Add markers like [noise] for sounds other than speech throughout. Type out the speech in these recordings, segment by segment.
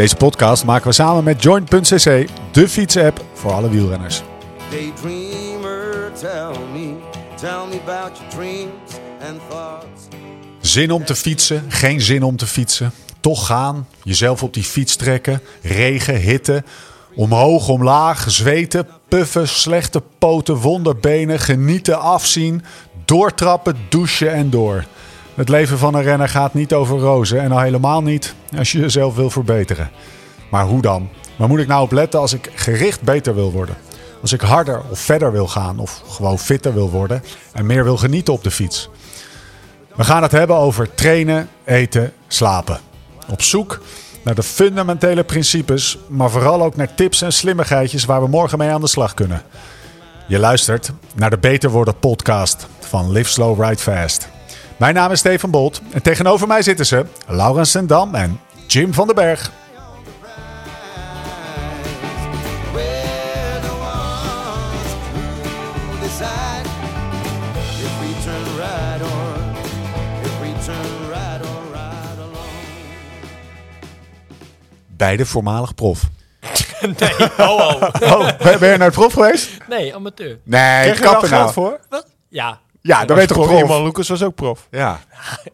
Deze podcast maken we samen met Joint.cc, de fietsapp voor alle wielrenners. Daydreamer, tell me, tell me about your dreams and thoughts. Zin om te fietsen, geen zin om te fietsen. Toch gaan, jezelf op die fiets trekken, regen, hitte. Omhoog, omlaag, zweten, puffen, slechte poten, wonderbenen, genieten, afzien, doortrappen, douchen en door. Het leven van een renner gaat niet over rozen en al helemaal niet als je jezelf wil verbeteren. Maar hoe dan? Waar moet ik nou op letten als ik gericht beter wil worden? Als ik harder of verder wil gaan of gewoon fitter wil worden en meer wil genieten op de fiets? We gaan het hebben over trainen, eten, slapen. Op zoek naar de fundamentele principes, maar vooral ook naar tips en slimmigheidjes waar we morgen mee aan de slag kunnen. Je luistert naar de Beter Worden podcast van Live Slow Ride Fast. Mijn naam is Steven Bolt en tegenover mij zitten ze Laurens Sendam en Jim van den Berg. Beide voormalig prof. [laughs] Nee, ho, ho. Oh, ben je naar het prof geweest? Nee, amateur. Nee, Krijg je daar kappen geld nou. voor? Ja, Ja, dan weet toch prof. Iman Lucas was ook prof. Ja.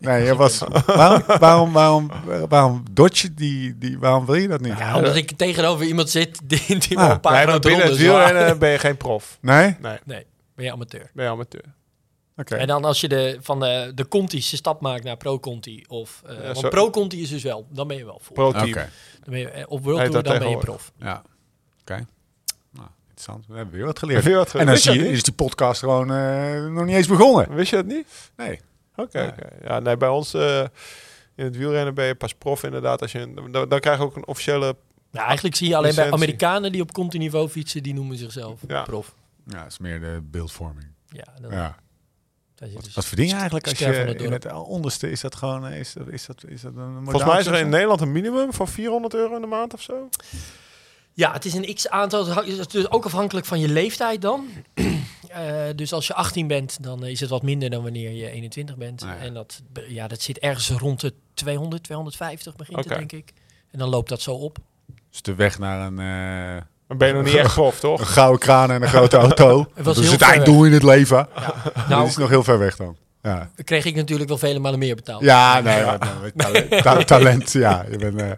Nee, je was... [laughs] Waarom, waarom, waarom, waarom dodge je die, die... Waarom wil je dat niet? ja, omdat ik tegenover iemand zit die, die Ah, een paar Nee, maar binnen het wielrennen ben je geen prof. Nee? Nee, Nee, ben je amateur. ben je amateur. Oké. En dan als je de, van de, de Conti's de stap maakt naar Pro-Conti. Of, eh, want zo- Pro-Conti is dus wel, dan ben je wel voor. Pro-team. Oké. Dan ben je, eh, op World Tour, dat dan ben je prof. Ja. Oké. Nou, interessant. We hebben weer wat geleerd. Weer wat geleerd. En dan zie je, is die podcast gewoon eh, nog niet eens begonnen. Wist je dat niet? Nee. Oké, Nee. Ja, nee, bij ons eh, in het wielrennen ben je pas prof inderdaad. Als je, een- dan, dan krijg je ook een officiële... Ja, eigenlijk zie je alleen bij. Amerikanen die op Conti-niveau fietsen, die noemen zichzelf Ja. prof. Ja, dat is meer de beeldvorming. Ja, Ja. dus Wat verdien je eigenlijk als je het in het onderste... Is dat gewoon... Is dat, is dat, is dat een Volgens mij is er in? Nederland een minimum van 400 euro in de maand of zo. Ja, het is een x-aantal. Het is dus ook afhankelijk van je leeftijd dan. [clears throat] Eh, dus als je 18 bent, dan is het wat minder dan wanneer je 21 bent. Ah, ja. En dat, ja, dat zit ergens rond de 200, 250 begint het, denk ik. En dan loopt dat zo op. Dus de weg naar een, eh, Dan ben je nog niet echt prof, toch? een gouden kraan en een grote [laughs] auto. Het was dat is het einddoel in het leven. Nou, dat is nog heel ver weg dan. Ja, dan kreeg ik natuurlijk wel vele malen meer betaald. ja nee, maar- maar talent, ta- [laughs] talent, ja. Je bent eh,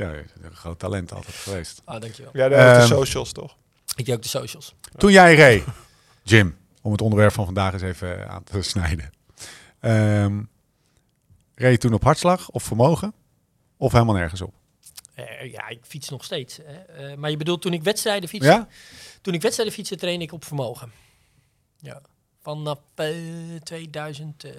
ja, een groot talent altijd geweest. Ah, dankjewel. Ja, de, Ehm, de socials, toch? Ik deed ook de socials. Toen jij reed, Jim, om het onderwerp van vandaag eens even aan te snijden. Ehm reed je toen op hartslag of vermogen? Of helemaal nergens op? Eh, ja, ik fiets nog steeds. Hè. Eh, maar je bedoelt toen ik wedstrijden fietste? Ja? Toen ik wedstrijden fietste, train ik op vermogen. Ja. Vanaf eh 2010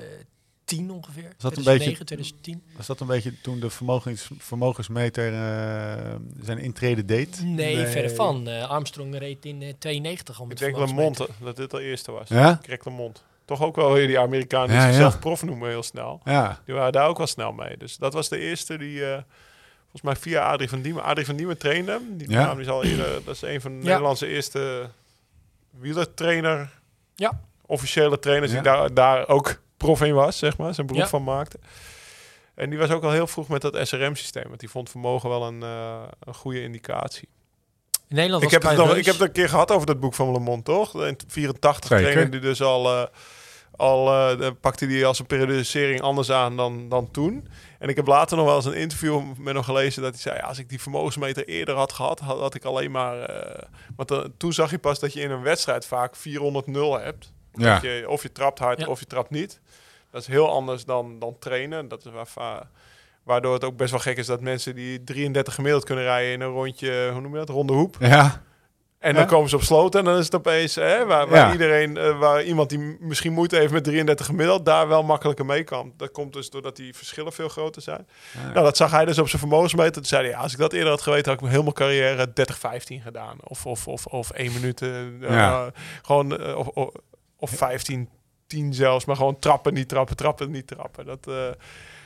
ongeveer. dat een 2009, beetje- 2010. Was dat een beetje toen de vermogens, vermogensmeter eh, zijn intrede deed? Nee, verre van. Eh, Armstrong reed in eh 92 al Ik met denk. Lemont, dat dit al eerste was. Ja? Ik kreeg Lemont. Toch ook wel weer die Amerikanen die Ja, ja. zichzelf prof noemen heel snel. Ja. Die waren daar ook wel snel mee. Dus dat was de eerste die, eh, volgens mij via Adrie van Diemen. Adrie van Diemen trainde hem. Die Ja. naam is al eerder, dat is een van de Ja. Nederlandse eerste wielertrainer. Ja. Officiële trainers Ja. die daar, daar ook prof in was, zeg maar. Zijn beroep Ja. van maakte. En die was ook al heel vroeg met dat SRM-systeem. Want die vond vermogen wel een, eh, een goede indicatie. In Nederland Ik was heb, het nog, ik heb het een keer gehad over dat boek van Lemont, toch? In 84 Zeker. trainde die dus al, eh, al eh, pakte die als een periodisering anders aan dan, dan toen. En ik heb later nog wel eens een interview met hem gelezen dat hij zei, ja, als ik die vermogensmeter eerder had gehad, had, had ik alleen maar... eh, want toen zag je pas dat je in een wedstrijd vaak 400-0 hebt. Ja. Dat je, of je trapt hard Ja. of je trapt niet. Dat is heel anders dan, dan trainen. Dat is waar, waardoor het ook best wel gek is dat mensen die 33 gemiddeld kunnen rijden in een rondje, hoe noem je dat, ronde hoep. Ja. En Ja. dan komen ze op sloten en dan is het opeens hè, waar, waar Ja. iedereen, eh, waar iemand die misschien moeite heeft met 33 gemiddeld, daar wel makkelijker mee kan. Dat komt dus doordat die verschillen veel groter zijn. Ja. Nou, dat zag hij dus op zijn vermogensmeter. Toen zei hij, ja, als ik dat eerder had geweten, had ik mijn hele carrière 30-15 gedaan. Of, of, of, of 1 minuut. eh, Ja. eh, gewoon, of, of, of 15, 10 zelfs. Maar gewoon trappen, niet trappen, trappen, niet trappen. Dat, eh,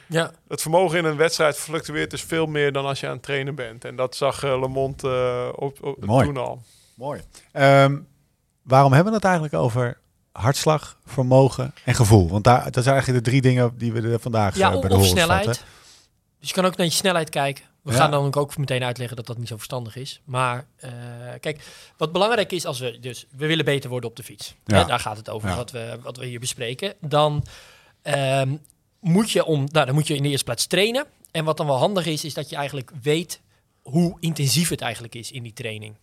Ja, het vermogen in een wedstrijd fluctueert dus veel meer dan als je aan het trainen bent. En dat zag uh, Lemont eh, op, op, Mooi. toen al. Mooi. Ehm, waarom hebben we het eigenlijk over hartslag, vermogen en gevoel? Want daar, dat zijn eigenlijk de drie dingen die we er vandaag ja eh, of, bij de of snelheid. Dus je kan ook naar je snelheid kijken. We Ja. gaan dan ook meteen uitleggen dat dat niet zo verstandig is. Maar eh, kijk, wat belangrijk is als we dus we willen beter worden op de fiets. Ja. Hè, daar gaat het over Ja. wat, we, wat we hier bespreken. Dan ehm, moet je om, nou, dan moet je in de eerste plaats trainen. En wat dan wel handig is, is dat je eigenlijk weet hoe intensief het eigenlijk is in die training.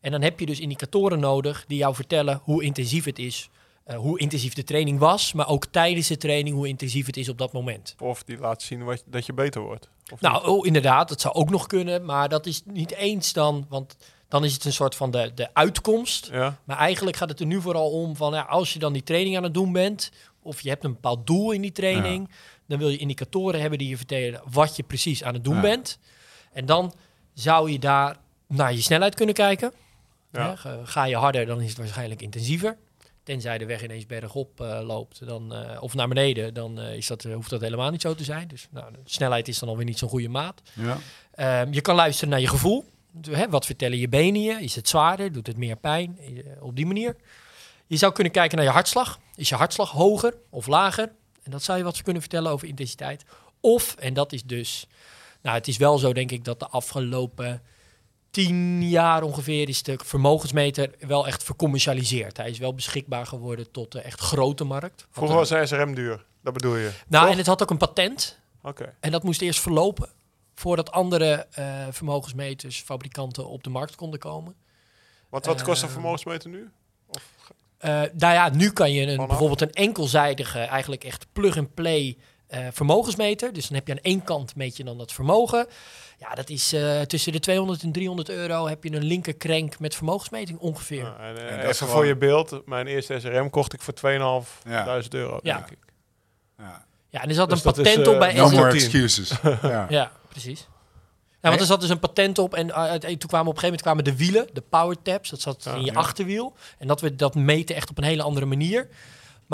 En dan heb je dus indicatoren nodig die jou vertellen hoe intensief het is. Eh, hoe intensief de training was, maar ook tijdens de training hoe intensief het is op dat moment. Of die laat zien wat, dat je beter wordt. Of? Nou, oh, inderdaad, dat zou ook nog kunnen, maar dat is niet eens dan, want dan is het een soort van de, de uitkomst. ja? Maar eigenlijk gaat het er nu vooral om van, ja, als je dan die training aan het doen bent, of je hebt een bepaald doel in die training, dan wil je indicatoren hebben die je vertellen wat je precies aan het doen Ja. bent. En dan zou je daar naar je snelheid kunnen kijken. Ja. Ga je harder, dan is het waarschijnlijk intensiever. Tenzij de weg ineens bergop eh, loopt dan, eh, of naar beneden, dan eh, is dat, hoeft dat helemaal niet zo te zijn. Dus nou, de snelheid is dan alweer niet zo'n goede maat. Ja. Ehm, je kan luisteren naar je gevoel. Hè, wat vertellen je benen je? Is het zwaarder? Doet het meer pijn? Op die manier. Je zou kunnen kijken naar je hartslag. Is je hartslag hoger of lager? En dat zou je wat kunnen vertellen over intensiteit. Of, en dat is dus... Nou, het is wel zo, denk ik, dat de afgelopen tien jaar ongeveer... is de vermogensmeter wel echt vercommercialiseerd. Hij is wel beschikbaar geworden tot de echt grote markt. Vroeger was SRM duur. Dat bedoel je? nou, Toch? en het had ook een patent. Oké. En dat moest eerst verlopen voordat andere eh, vermogensmeters, fabrikanten op de markt konden komen. Wat, wat kost een Eh, vermogensmeter nu? Eh nou ja, nu kan je een, bijvoorbeeld een enkelzijdige, eigenlijk echt plug-and-play eh, vermogensmeter. Dus dan heb je aan één kant meet je dan dat vermogen. Ja, dat is eh, tussen de 200 en 300 euro heb je een linker crank met vermogensmeting ongeveer. Ja, en, eh, En even is voor je beeld. Mijn eerste SRM kocht ik voor 2.500 euro, Ja. denk ik. Ja. Ja, en er zat Dus een is, patent op bij No more 10. excuses. [laughs] ja. Ja, precies. Ja, want er zat dus een patent op en, uh, en toen kwamen op een gegeven moment kwamen de wielen, de power tabs, dat zat Ja, in je ja. achterwiel. En dat we dat meten echt op een hele andere manier.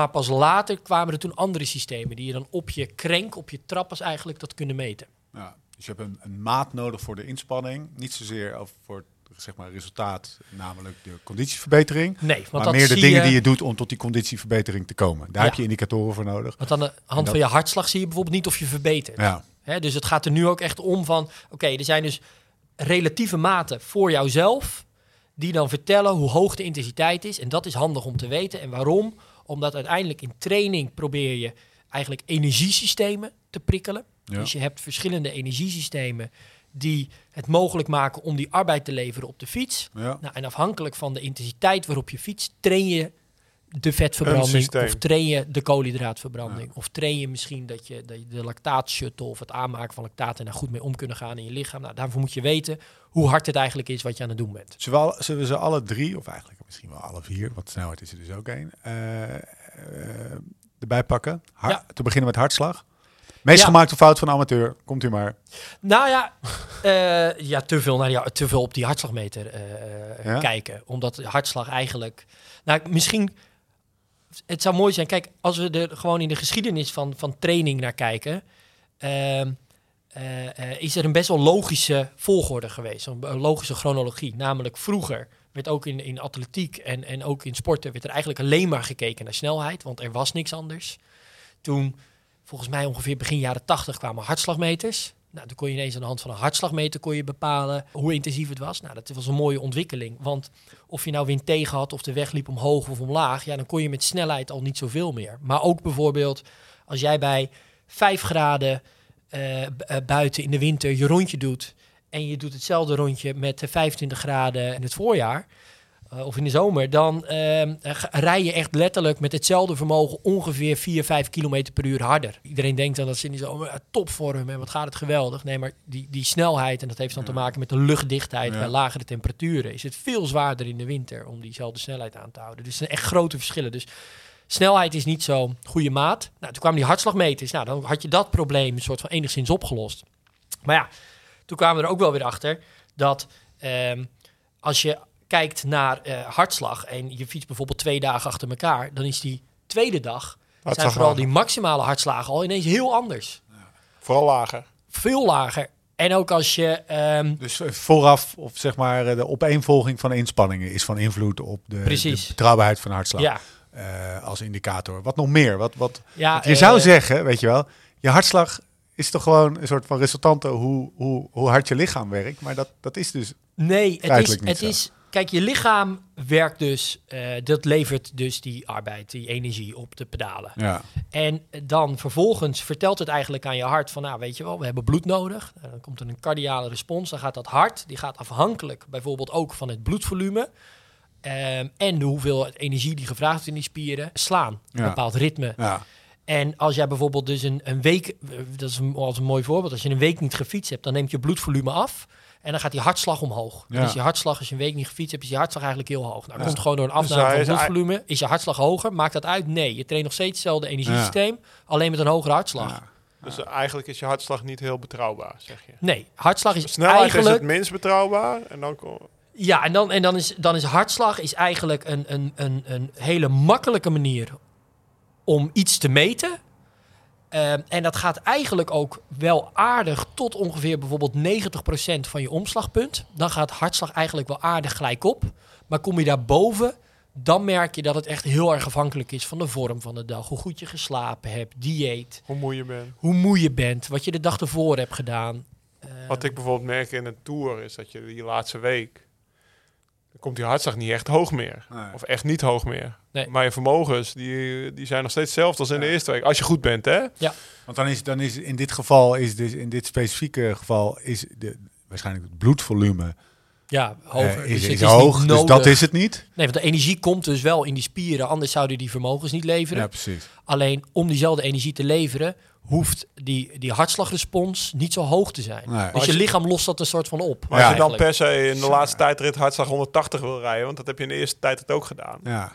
Maar pas later kwamen er toen andere systemen die je dan op je crank, op je trappers eigenlijk dat kunnen meten. Ja, dus je hebt een, een maat nodig voor de inspanning. Niet zozeer over voor het zeg maar, resultaat, namelijk de conditieverbetering. Nee, want maar dat meer de dingen je, die je doet om tot die conditieverbetering te komen. Daar Ja. heb je indicatoren voor nodig. Want aan de hand dat- van je hartslag zie je bijvoorbeeld niet of je verbetert. Ja, Hè, dus het gaat er nu ook echt om van, oké, er zijn dus relatieve maten voor jouzelf die dan vertellen hoe hoog de intensiteit is. En dat is handig om te weten. En waarom? Omdat uiteindelijk in training probeer je eigenlijk energiesystemen te prikkelen. ja. Dus je hebt verschillende energiesystemen die het mogelijk maken om die arbeid te leveren op de fiets. ja. Nou, en afhankelijk van de intensiteit waarop je fietst, train je de vetverbranding of train je de koolhydraatverbranding. Of train je misschien dat je, dat je de lactaatshuttle of het aanmaken van lactaat en daar goed mee om kunnen gaan in je lichaam. Nou, daarvoor moet je weten hoe hard het eigenlijk is wat je aan het doen bent. Zullen, we al- zullen we ze alle drie, of eigenlijk misschien wel alle vier, want snelheid is er dus ook één, eh, eh, erbij pakken? Har- Ja. Te beginnen met hartslag. Meest Ja. gemaakte fout van amateur, komt u maar. Nou ja, eh, ja te, veel naar die, te veel op die hartslagmeter Ja? kijken. Omdat de hartslag eigenlijk... Nou, misschien... Het zou mooi zijn, kijk, als we er gewoon in de geschiedenis van, van training naar kijken... ehm, eh, eh, is er een best wel logische volgorde geweest. Een logische chronologie. Namelijk vroeger werd ook in, in atletiek en, en ook in sporten... werd er eigenlijk alleen maar gekeken naar snelheid. Want er was niks anders. Toen volgens mij ongeveer begin jaren 80 kwamen hartslagmeters. Nou, toen kon je ineens aan de hand van een hartslagmeter kon je bepalen hoe intensief het was. Nou, dat was een mooie ontwikkeling. Want of je nou wind tegen had of de weg liep omhoog of omlaag, ja, dan kon je met snelheid al niet zoveel meer. Maar ook bijvoorbeeld als jij bij 5 graden eh, eh, buiten in de winter je rondje doet en je doet hetzelfde rondje met eh, 25 graden in het voorjaar, eh, of in de zomer, dan eh, rij je echt letterlijk met hetzelfde vermogen ongeveer 4, 5 kilometer per uur harder. Iedereen denkt dan dat ze in die zomer eh, topvorm en wat gaat het geweldig. Nee, maar die, die snelheid, en dat heeft dan te maken met de luchtdichtheid Ja. bij lagere temperaturen, is het veel zwaarder in de winter om diezelfde snelheid aan te houden. Dus er zijn echt grote verschillen. Dus snelheid is niet zo'n goede maat. Nou, toen kwamen die hartslagmeters. Nou, dan had je dat probleem een soort van enigszins opgelost. Maar ja, toen kwamen we er ook wel weer achter dat ehm, als je kijkt naar eh, hartslag en je fietst bijvoorbeeld twee dagen achter elkaar, dan is die tweede dag zijn vooral lager. die maximale hartslagen al ineens heel anders. Vooral lager. Veel lager. En ook als je... ehm, Dus eh, vooraf, of zeg maar, eh, de opeenvolging van inspanningen is van invloed op de, Precies. de betrouwbaarheid van de hartslag. ja, eh, als indicator. Wat nog meer? Wat, wat, ja, je zou zeggen, weet je wel, je hartslag is toch gewoon een soort van resultante hoe, hoe, hoe hard je lichaam werkt. Maar dat, dat is dus... Nee, het is, niet het zo. is. Kijk, je lichaam werkt dus. eh, dat levert dus die arbeid, die energie op de pedalen. Ja. En dan vervolgens vertelt het eigenlijk aan je hart van, nou weet je wel, we hebben bloed nodig. Nou, dan komt er een cardiale respons, dan gaat dat hart, die gaat afhankelijk bijvoorbeeld ook van het bloedvolume. ehm, en de hoeveelheid energie die gevraagd wordt in die spieren, slaan. Een Ja. bepaald ritme. ja. En als jij bijvoorbeeld dus een, een week, eh, dat is een, als een mooi voorbeeld, als je een week niet gefietst hebt, dan neemt je bloedvolume af. En dan gaat die hartslag omhoog. Ja. Is je hartslag, als je een week niet gefietst hebt, is je hartslag eigenlijk heel hoog. Nou, dat Ja. komt gewoon door een Dus afname hij van bloedvolume. Is je hartslag hoger? Maakt dat uit? Nee. Je traint nog steeds hetzelfde energiesysteem, alleen met een hogere hartslag. Ja. Dus eigenlijk is je hartslag niet heel betrouwbaar, zeg je. Nee, hartslag is Snelheid is eigenlijk... het minst betrouwbaar. En dan Ja, en dan, en dan, is, dan is hartslag is eigenlijk een, een, een, een hele makkelijke manier om iets te meten. Ehm, en dat gaat eigenlijk ook wel aardig tot ongeveer bijvoorbeeld 90% van je omslagpunt. Dan gaat hartslag eigenlijk wel aardig gelijk op. Maar kom je daarboven, dan merk je dat het echt heel erg afhankelijk is van de vorm van de dag. Hoe goed je geslapen hebt, dieet, hoe moe je bent. hoe moe je bent, wat je de dag ervoor hebt gedaan. Ehm, Wat ik bijvoorbeeld merk in een tour is dat je die laatste week. dan komt die hartslag niet echt hoog meer. Nee. Of echt niet hoog meer. Nee. Maar je vermogens die, die zijn nog steeds hetzelfde als in de Ja. eerste week. Als je goed bent, hè? Want dan is, dan is in dit geval, is dus in dit specifieke geval, is de, waarschijnlijk het bloedvolume ja, hoger. eh, is, dus is het is hoog. niet Dus nodig. dat is het niet. Nee, want de energie komt dus wel in die spieren, anders zouden die vermogens niet leveren. Ja, precies. Alleen om diezelfde energie te leveren, hoeft die, die hartslagrespons niet zo hoog te zijn. Nee. Dus je lichaam lost dat een soort van op. Maar als Ja. je dan per se in de laatste tijdrit hartslag 180 wil rijden, want dat heb je in de eerste tijdrit ook gedaan. Ja.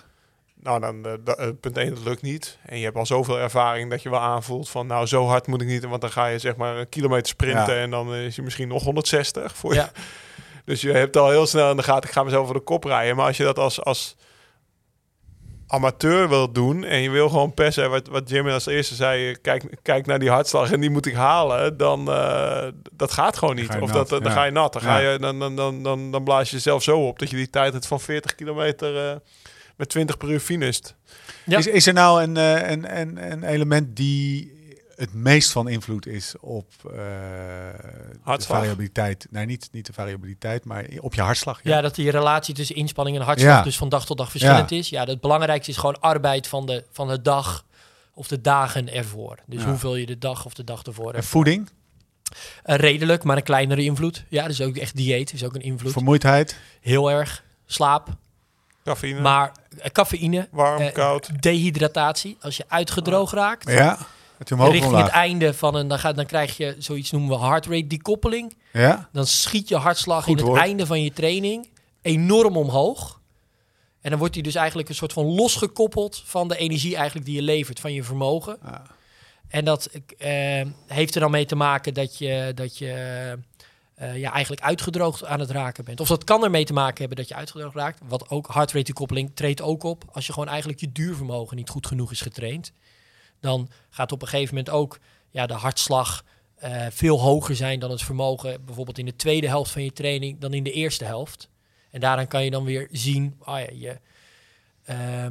Nou, dan eh, da- eh, punt 1, dat lukt niet. En je hebt al zoveel ervaring dat je wel aanvoelt van, nou, zo hard moet ik niet. Want dan ga je zeg maar een kilometer sprinten Ja. en dan eh, is je misschien nog 160 voor je. Ja. [laughs] Dus je hebt al heel snel in de gaten, ik ga mezelf voor de kop rijden. Maar als je dat als, als amateur wil doen en je wil gewoon per se, wat, wat Jimmy als eerste zei, eh, kijk, kijk naar die hartslag en die moet ik halen, dan uh, dat gaat gewoon niet. ga je of nat, dat, dan ja. ga je nat. Dan, ga je, dan, dan, dan, dan, dan blaas je jezelf zo op dat je die tijd het van 40 kilometer uh, met 20 per uur finist. Ja. Is, is er nou een, uh, een, een, een element die het meest van invloed is op uh, de variabiliteit? Nee, niet, niet de variabiliteit, maar op je hartslag. Ja, ja dat die relatie tussen inspanning en hartslag ja. dus van dag tot dag verschillend ja. is. Ja, het belangrijkste is gewoon arbeid van de, van de dag of de dagen ervoor. Dus hoeveel je de dag of de dag ervoor hebt. En voeding? Uh, redelijk, maar een kleinere invloed. Ja, dus ook echt dieet is ook een invloed. Vermoeidheid? Heel erg. Slaap. Cafeïne. Maar uh, cafeïne. Warm, uh, koud. Dehydratatie. Als je uitgedroogd raakt. Ja. Richting omlaag. het einde van een, dan, gaat, dan krijg je zoiets noemen we heart rate dekoppeling. Ja. Dan schiet je hartslag Goed in woord. het einde van je training enorm omhoog. En dan wordt hij dus eigenlijk een soort van losgekoppeld van de energie eigenlijk die je levert, van je vermogen. Ja. En dat uh, heeft er dan mee te maken dat je, dat je uh, ja, eigenlijk uitgedroogd aan het raken bent. Of dat kan ermee te maken hebben dat je uitgedroogd raakt. Wat ook heart rate dekoppeling treedt ook op als je gewoon eigenlijk je duurvermogen niet goed genoeg is getraind. Dan gaat op een gegeven moment ook ja, de hartslag uh, veel hoger zijn dan het vermogen, bijvoorbeeld in de tweede helft van je training, dan in de eerste helft. En daaraan kan je dan weer zien, oh ja, je, uh,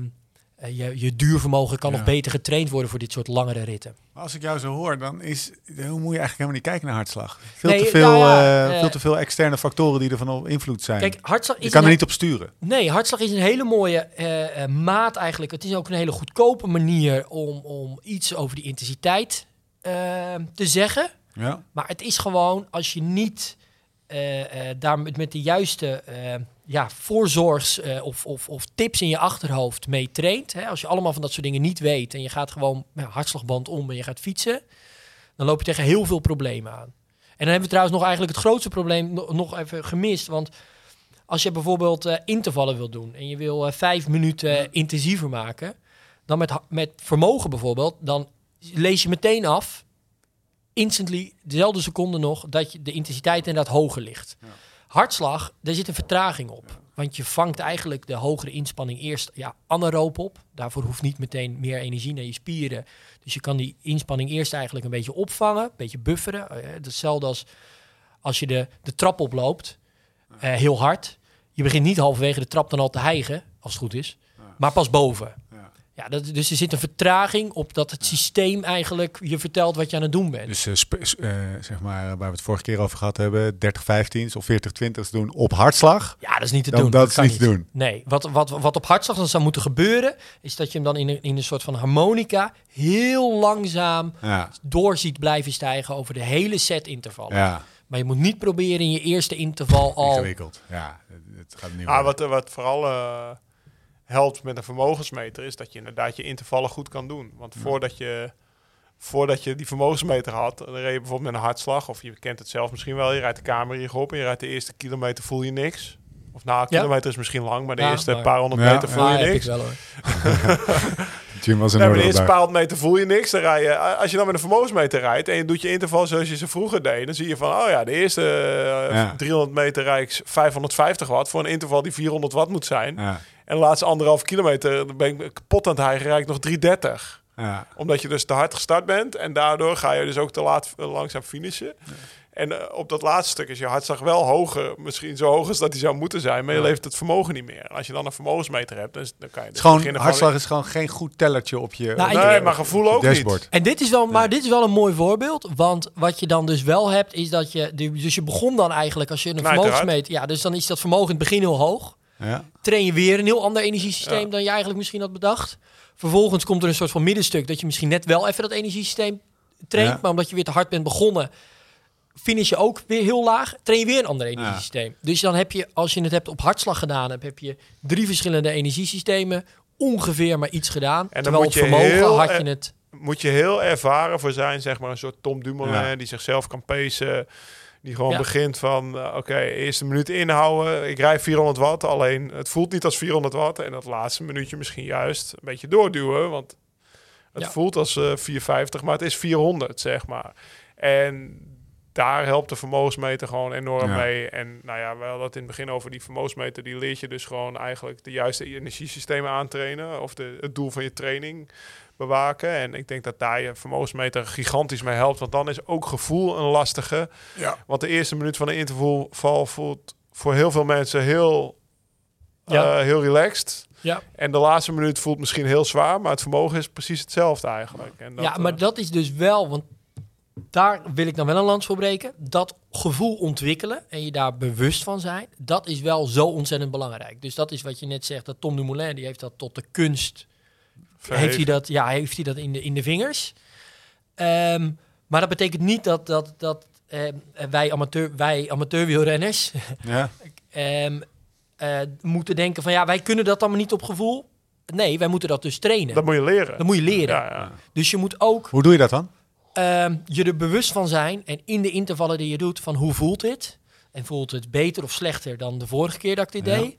je, je duurvermogen kan ja. nog beter getraind worden voor dit soort langere ritten. Maar als ik jou zo hoor, dan is, hoe moet je eigenlijk helemaal niet kijken naar hartslag. Veel, nee, te, veel, nou ja, uh, veel te veel externe factoren die er van invloed zijn. Kijk, hartslag is je kan er niet op sturen. Nee, hartslag is een hele mooie uh, maat eigenlijk. Het is ook een hele goedkope manier om, om iets over die intensiteit te zeggen. Ja. Maar het is gewoon, als je niet daar met, met de juiste uh, ja, voorzorgs- of, of, of, tips in je achterhoofd mee traint. Hè? Als je allemaal van dat soort dingen niet weet en je gaat gewoon ja, hartslagband om en je gaat fietsen, dan loop je tegen heel veel problemen aan. En dan hebben we trouwens nog eigenlijk het grootste probleem nog, nog even gemist. Want als je bijvoorbeeld intervallen wil doen en je wil vijf minuten intensiever maken, dan met, met vermogen bijvoorbeeld, dan lees je meteen af instantly, dezelfde seconde nog, dat je de intensiteit inderdaad hoger ligt. Ja. Hartslag, daar zit een vertraging op. Ja. Want je vangt eigenlijk de hogere inspanning eerst ja, anaeroop op. Daarvoor hoeft niet meteen meer energie naar je spieren. Dus je kan die inspanning eerst eigenlijk een beetje opvangen, een beetje bufferen. Hetzelfde als als je de, de trap oploopt, uh, heel hard. Je begint niet halverwege de trap dan al te hijgen, als het goed is. Maar pas boven. Ja, dat, dus er zit een vertraging op dat het systeem eigenlijk je vertelt wat je aan het doen bent. Dus eh, eh, zeg maar, waar we het vorige keer over gehad hebben, 30-15 of 40-20 doen op hartslag. Ja, dat is niet te Dan- doen. dat is kan niet te doen. Nee, wat, wat, wat op hartslag dan zou moeten gebeuren, is dat je hem dan in een, in een soort van harmonica heel langzaam Ja, door ziet blijven stijgen over de hele set intervallen. ja Maar je moet niet proberen in je eerste interval al... ingewikkeld. Ja, het, gaat niet Ah, wat, wat vooral eh, helpt met een vermogensmeter is dat je inderdaad je intervallen goed kan doen. Want voordat je, voordat je die vermogensmeter had, dan reed je bijvoorbeeld met een hartslag. Of je kent het zelf misschien wel. Je rijdt de kamer hier op en je rijdt de eerste kilometer voel je niks. Of nou, een Ja. kilometer is misschien lang, maar de Ja, eerste maar- paar honderd meter voel je heb ik niks. wel hoor. [laughs] Jim was maar de eerste daar. paar honderd meter voel je niks. Dan rij je, als je dan met een vermogensmeter rijdt en je doet je interval zoals je ze vroeger deed, dan zie je van, oh ja, de eerste eh, Ja. 300 meter rijd ik 550 watt voor een interval die 400 watt moet zijn. Ja, En de laatste anderhalf kilometer ben ik kapot aan het hijgen, rijd ik nog 330. ja. Omdat je dus te hard gestart bent en daardoor ga je dus ook te laat eh, langzaam finishen. En eh, op dat laatste stuk is je hartslag wel hoger, misschien zo hoog als dat hij zou moeten zijn, maar je levert het vermogen niet meer. En als je dan een vermogensmeter hebt, dan, dan kan je Het dus is gewoon, beginnen hartslag is gewoon geen goed tellertje op je, Nou, Nee, maar gevoel ook dashboard. niet. En dit is wel, maar dit is wel een mooi voorbeeld. Want wat je dan dus wel hebt, is dat je. Dus je begon dan eigenlijk als je een Knijt vermogensmeter. Ja, dus dan is dat vermogen in het begin heel hoog. Ja. Train je weer een heel ander energiesysteem Ja. dan je eigenlijk misschien had bedacht. Vervolgens komt er een soort van middenstuk dat je misschien net wel even dat energiesysteem traint. Ja. Maar omdat je weer te hard bent begonnen, finish je ook weer heel laag. Train je weer een ander energiesysteem. Dus dan heb je, als je het hebt op hartslag gedaan, hebt, heb je drie verschillende energiesystemen. Ongeveer maar iets gedaan. dan Terwijl op vermogen heel had er- je het. Moet je heel ervaren voor zijn, zeg maar een soort Tom Dumoulin, die zichzelf kan pacen. Die gewoon Ja. begint van, eh, oké, eerste minuut inhouden. Ik rijd 400 watt, alleen het voelt niet als 400 watt. En dat laatste minuutje misschien juist een beetje doorduwen, want het Ja. voelt als eh 450, maar het is 400, zeg maar. En daar helpt de vermogensmeter gewoon enorm Ja. mee. En nou ja, we hadden het in het begin over die vermogensmeter. Die leert je dus gewoon eigenlijk de juiste energiesystemen aantrainen. Of de, het doel van je training bewaken. En ik denk dat daar je vermogensmeter gigantisch mee helpt. Want dan is ook gevoel een lastige. Ja. Want de eerste minuut van een interval voelt voor heel veel mensen heel, Ja. eh, heel relaxed. Ja. En de laatste minuut voelt misschien heel zwaar. Maar het vermogen is precies hetzelfde eigenlijk. En dat, ja, maar eh, dat is dus wel, want daar wil ik dan wel een lans voor breken. Dat gevoel ontwikkelen en je daar bewust van zijn, dat is wel zo ontzettend belangrijk. Dus dat is wat je net zegt, dat Tom Dumoulin, die heeft dat tot de kunst, heeft hij dat, ja, heeft hij dat in de, in de vingers. Ehm, maar dat betekent niet dat, dat, dat ehm, wij, amateur, wij amateurwielrenners [laughs] Ja. ehm, eh, moeten denken van ja, wij kunnen dat allemaal niet op gevoel. Nee, wij moeten dat dus trainen. Dat moet je leren. Dat moet je leren. Ja, ja. Dus je moet ook Hoe doe je dat dan? ehm, je er bewust van zijn en in de intervallen die je doet van hoe voelt dit? En voelt het beter of slechter dan de vorige keer dat ik dit Ja. deed?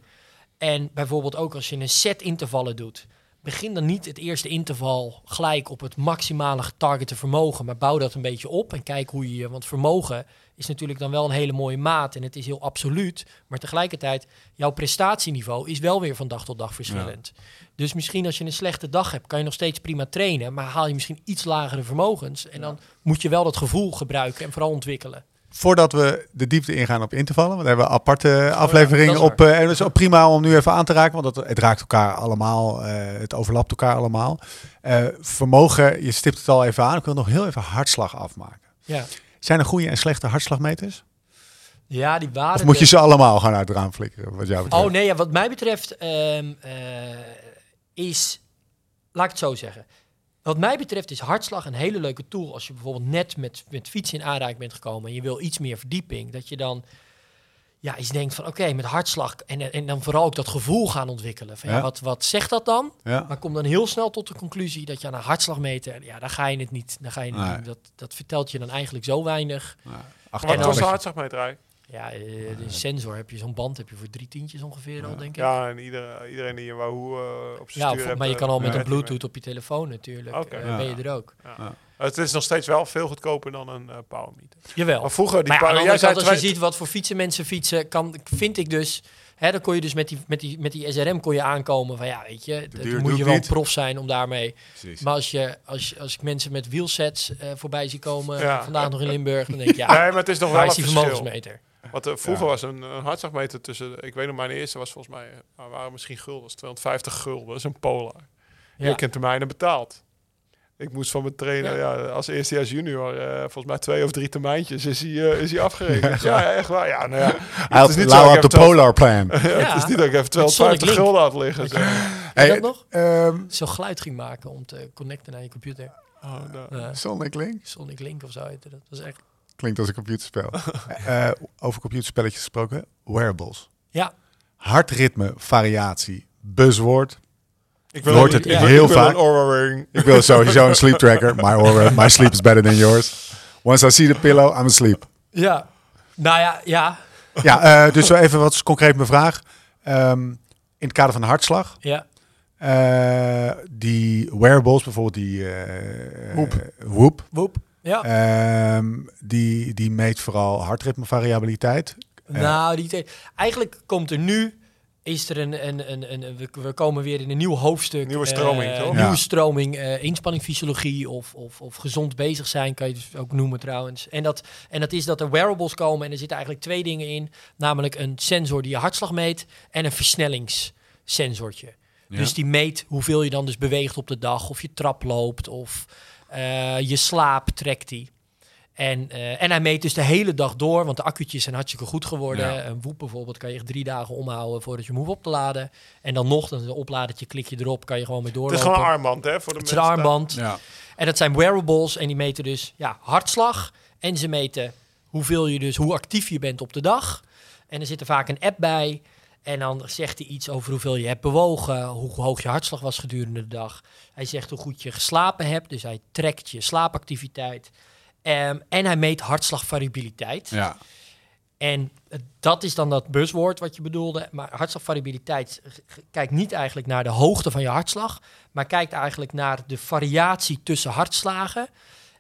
En bijvoorbeeld ook als je een set intervallen doet, begin dan niet het eerste interval gelijk op het maximale getargete vermogen, maar bouw dat een beetje op en kijk hoe je, want vermogen is natuurlijk dan wel een hele mooie maat en het is heel absoluut, maar tegelijkertijd jouw prestatieniveau is wel weer van dag tot dag verschillend. Dus misschien als je een slechte dag hebt, kan je nog steeds prima trainen, maar haal je misschien iets lagere vermogens en dan moet je wel dat gevoel gebruiken en vooral ontwikkelen. Voordat we de diepte ingaan op intervallen, want we hebben aparte afleveringen dat is op. eh, en dat is ook prima om nu even aan te raken, want het, het raakt elkaar allemaal. eh, het overlapt elkaar allemaal. Eh, vermogen, je stipt het al even aan. Ik wil nog heel even hartslag afmaken. Ja, Zijn er goede en slechte hartslagmeters? ja die waren. Of moet je ze allemaal gaan uit het raam flikkeren? Wat jou betreft? Oh nee, ja, wat mij betreft ehm, eh, is, laat ik het zo zeggen. Wat mij betreft is hartslag een hele leuke tool. Als je bijvoorbeeld net met, met fietsen in aanraking bent gekomen en je wil iets meer verdieping. Dat je dan ja, eens denkt van oké, met hartslag en, en dan vooral ook dat gevoel gaan ontwikkelen. Van, ja. Ja. wat, wat zegt dat dan? Ja. Maar kom dan heel snel tot de conclusie dat je aan een hartslag meten, ja, daar ga je het niet. Daar ga je Nee. niet dat, dat vertelt je dan eigenlijk zo weinig. Achteraf Wat kost weet de hartslagmeter eigenlijk? Ja, eh, de sensor heb je zo'n band heb je voor drie tientjes ongeveer al, denk ik. Ja, en iedereen, iedereen die een Wahoo eh, op zijn Ja, stuur maar je eh, kan al met een. Bluetooth op je telefoon natuurlijk. Oké. Ja. ben je er ook. Het is nog steeds wel veel goedkoper dan een eh powermeter. Jawel. Maar vroeger, die Maar power, jij kant, als je ziet wat voor fietsen mensen fietsen, kan, vind ik dus... Hè, dan kon je dus met die, met, die, met die SRM kon je aankomen van ja, weet je, doe moet je wel niet. prof zijn om daarmee. Precies. Maar als, je, als, je, als ik mensen met wielsets eh, voorbij zie komen, Ja. vandaag nog in Limburg, dan denk ik ja, Nee, maar het is nog wel waar een is die verschil. vermogensmeter? Want eh, vroeger Ja. was een, een hartslagmeter tussen, ik weet nog, mijn eerste was volgens mij, uh, waren misschien gulden, 250 gulden, dat is een Polar. Ja. Ik heb termijnen betaald. Ik moest van mijn trainer, ja. als eerstejaars junior, eh, volgens mij twee of drie termijntjes is hij, eh, is hij afgerekend. [laughs] Ja, ja, echt waar. Ja, nou ja. Hij had is niet zo, had de het Polar Plan. [laughs] Ja, het is niet dat ik even Met Sonic 250 Link. gulden had liggen. Weet je dat Hey, nog? ehm, Zo geluid ging maken om te connecten naar je computer. Oh, nou. Eh, Sonic Link? Sonic Link of zo heette dat. Dat was echt... Klinkt als een computerspel. [laughs] Eh, over computerspelletjes gesproken. Wearables. Ja, Hartritme, variatie, buzzwoord. Ik hoort het wil- heel ik wil vaak. Ik wil sowieso een sleep [laughs] tracker. My, aura, my sleep is better than yours. Once I see the pillow, I'm asleep. ja. Nou ja, ja. Ja, eh, dus zo even wat concreet mijn vraag. Ehm, in het kader van de hartslag. Ja, eh, die wearables, bijvoorbeeld die eh, Whoop. Whoop, woep. Ja. ehm, die, die meet vooral hartritmevariabiliteit. Nou, die te- eigenlijk komt er nu, is er een, een, een, een we, we komen weer in een nieuw hoofdstuk. Nieuwe stroming, eh, toch? Nieuwe Ja. stroming, eh inspanningfysiologie of, of, of gezond bezig zijn, kan je dus ook noemen trouwens. En dat, en dat is dat er wearables komen en er zitten eigenlijk twee dingen in. Namelijk een sensor die je hartslag meet en een versnellingssensortje. Ja. Dus die meet hoeveel je dan dus beweegt op de dag, of je trap loopt of eh, je slaap trekt die. En, eh, en hij meet dus de hele dag door, want de accu'tjes zijn hartstikke goed geworden. Ja. Een Woep bijvoorbeeld kan je echt drie dagen omhouden voordat je hem hoeft op te laden. En dan nog, dan een opladertje, klik je erop, kan je gewoon mee Het doorlopen. is gewoon een armband, hè? Voor de Het is een armband. Ja. En dat zijn wearables en die meten dus ja, hartslag. En ze meten hoeveel je dus, hoe actief je bent op de dag. En er zit er vaak een app bij. En dan zegt hij iets over hoeveel je hebt bewogen, hoe hoog je hartslag was gedurende de dag. Hij zegt hoe goed je geslapen hebt, dus hij trekt je slaapactiviteit. Ehm, en hij meet hartslagvariabiliteit. Ja. En dat is dan dat buzzwoord wat je bedoelde. Maar hartslagvariabiliteit kijkt niet eigenlijk naar de hoogte van je hartslag, maar kijkt eigenlijk naar de variatie tussen hartslagen.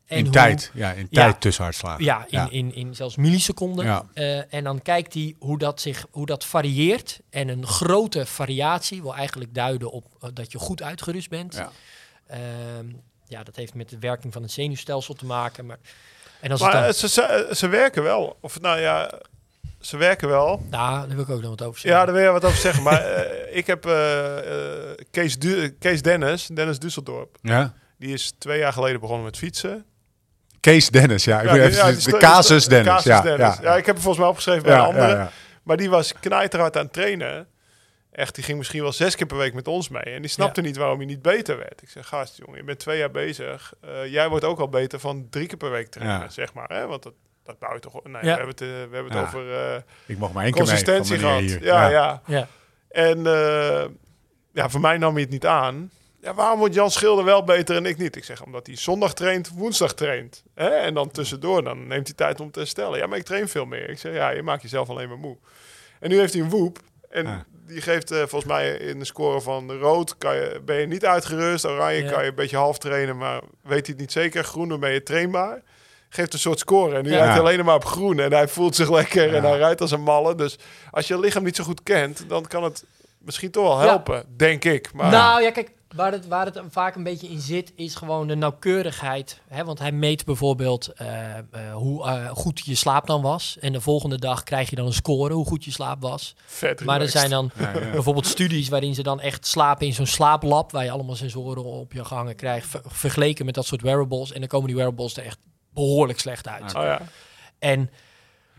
En in hoe- tijd. Ja, in Ja. tijd tussen hartslagen. Ja, in, In, in zelfs milliseconden. Ja. Eh, en dan kijkt hij hoe dat, zich, hoe dat varieert. En een grote variatie wil eigenlijk duiden op eh, dat je goed uitgerust bent. Ja. Ehm, ja, dat heeft met de werking van het zenuwstelsel te maken. Maar, en als het Maar dan, eh, ze, ze, ze werken wel. Of nou ja, ze werken wel. nou, daar wil ik ook nog wat over zeggen. Ja, daar wil je wat over zeggen. Maar [laughs] eh, ik heb eh, eh, Kees, Du- Kees Dennis, Dennis Dusseldorp. Ja. Die is twee jaar geleden begonnen met fietsen. Kees Dennis, ja. Ik Ja, moet die- even- ja, de, casus Dennis. Casus ja, Dennis. Ja, Ja, ik heb hem volgens mij opgeschreven bij Ja, een andere. ja, ja. Maar die was knijterhard aan het trainen. Echt, die ging misschien wel zes keer per week met ons mee. En die snapte niet waarom hij niet beter werd. Ik zeg, gast jongen, je bent twee jaar bezig. Eh, jij wordt ook al beter van drie keer per week trainen, Ja. zeg maar. Hè? Want dat, dat bouw je toch... Nee, Ja. we hebben het, eh, we hebben het Ja. over eh, Ik mocht maar één keer mee consistentie gehad. Ja, ja. Ja. En eh, ja, voor mij nam hij het niet aan. Ja, waarom wordt Jan Schilder wel beter en ik niet? Ik zeg, omdat hij zondag traint, woensdag traint. Hè? En dan tussendoor, dan neemt hij tijd om te herstellen. Ja, maar ik train veel meer. Ik zeg, ja, je maakt jezelf alleen maar moe. En nu heeft hij een woep. En Ja. die geeft eh, volgens mij in de score van rood kan je, ben je niet uitgerust. Oranje Ja. kan je een beetje half trainen, maar weet hij het niet zeker. Groen, dan ben je trainbaar. Geeft een soort score. En nu Ja. rijdt hij alleen maar op groen. En hij voelt zich lekker en hij rijdt als een malle. Dus als je je lichaam niet zo goed kent, dan kan het misschien toch wel Ja. helpen, denk ik. Maar Nou ja, kijk, waar het, waar het vaak een beetje in zit, is gewoon de nauwkeurigheid. Hè? Want hij meet bijvoorbeeld eh, eh, hoe eh, goed je slaap dan was. En de volgende dag krijg je dan een score hoe goed je slaap was. vet Maar er zijn dan Ja, ja. bijvoorbeeld studies waarin ze dan echt slapen in zo'n slaaplab, waar je allemaal sensoren op je gehangen krijgt, ver- vergeleken met dat soort wearables. En dan komen die wearables er echt behoorlijk slecht uit. Oh ja. En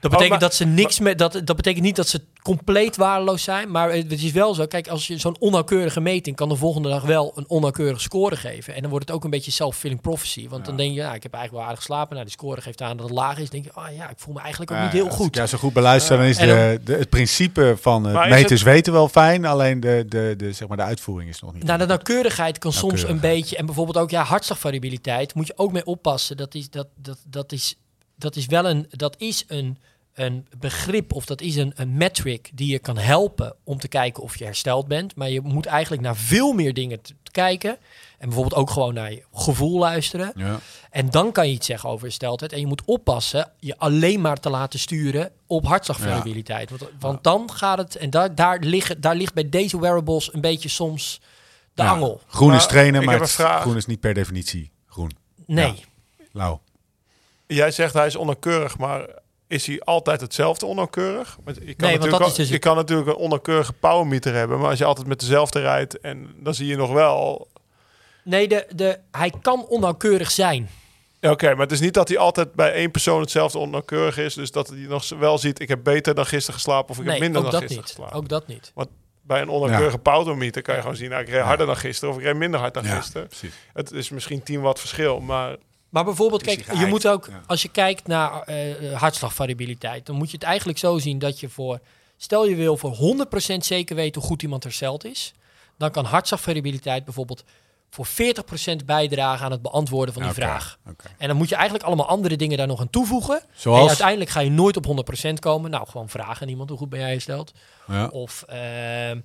dat betekent maar- dat ze niks met dat dat betekent niet dat ze compleet waardeloos zijn, maar het is wel zo. Kijk, als je zo'n onnauwkeurige meting kan de volgende dag wel een onnauwkeurige score geven en dan wordt het ook een beetje self-fulfilling prophecy, want dan denk je, ja, ik heb eigenlijk wel aardig geslapen. Nou, die score geeft aan dat het laag is. Dan denk je, oh ja, ik voel me eigenlijk ook Ja, niet heel goed. jou zo goed beluister, dan is de, de, het principe van is meters het- weten wel fijn, alleen de, de, de, zeg maar de uitvoering is nog niet. Nou, de nauwkeurigheid kan soms een beetje. En bijvoorbeeld ook ja, hartslagvariabiliteit. Moet je ook mee oppassen. Dat is, dat, dat, dat is, dat is wel een, dat is een, een begrip of dat is een, een metric die je kan helpen om te kijken of je hersteld bent. Maar je moet eigenlijk naar veel meer dingen te, te kijken. En bijvoorbeeld ook gewoon naar je gevoel luisteren. Ja. En dan kan je iets zeggen over hersteldheid. En je moet oppassen je alleen maar te laten sturen op hartslagvariabiliteit. Want, want dan gaat het, en daar, daar, liggen, daar ligt bij deze wearables een beetje soms de Ja. angel. Groen is trainen, maar het- groen is niet per definitie groen. Nee. Ja. Lauw. Jij zegt hij is onnauwkeurig, maar is hij altijd hetzelfde onnauwkeurig? Want je kan, want natuurlijk, dat al- is dus je kan natuurlijk een onnauwkeurige powermeter hebben, maar als je altijd met dezelfde rijdt en dan zie je nog wel Nee, de, de, hij kan onnauwkeurig zijn. Ja, Oké, maar het is niet dat hij altijd bij één persoon hetzelfde onnauwkeurig is. Dus dat hij nog wel ziet, ik heb beter dan gisteren geslapen of ik nee, heb minder ook dan dat gisteren niet. geslapen. Ook dat niet. Bij een onnauwkeurige powermeter kan je gewoon zien, nou, ik reed harder dan gisteren of ik reed minder hard dan Ja, gisteren. precies. Het is misschien 10 watt verschil, maar Maar bijvoorbeeld, kijk, je moet ook, Ja. als je kijkt naar eh, hartslagvariabiliteit, dan moet je het eigenlijk zo zien dat je voor, stel je wil voor 100% zeker weten hoe goed iemand hersteld is, dan kan hartslagvariabiliteit bijvoorbeeld voor 40% bijdragen aan het beantwoorden van die vraag. En dan moet je eigenlijk allemaal andere dingen daar nog aan toevoegen. Zoals? En uiteindelijk ga je nooit op 100% komen. Nou, gewoon vragen aan iemand hoe goed ben jij hersteld. Ja. Of, ehm, eh,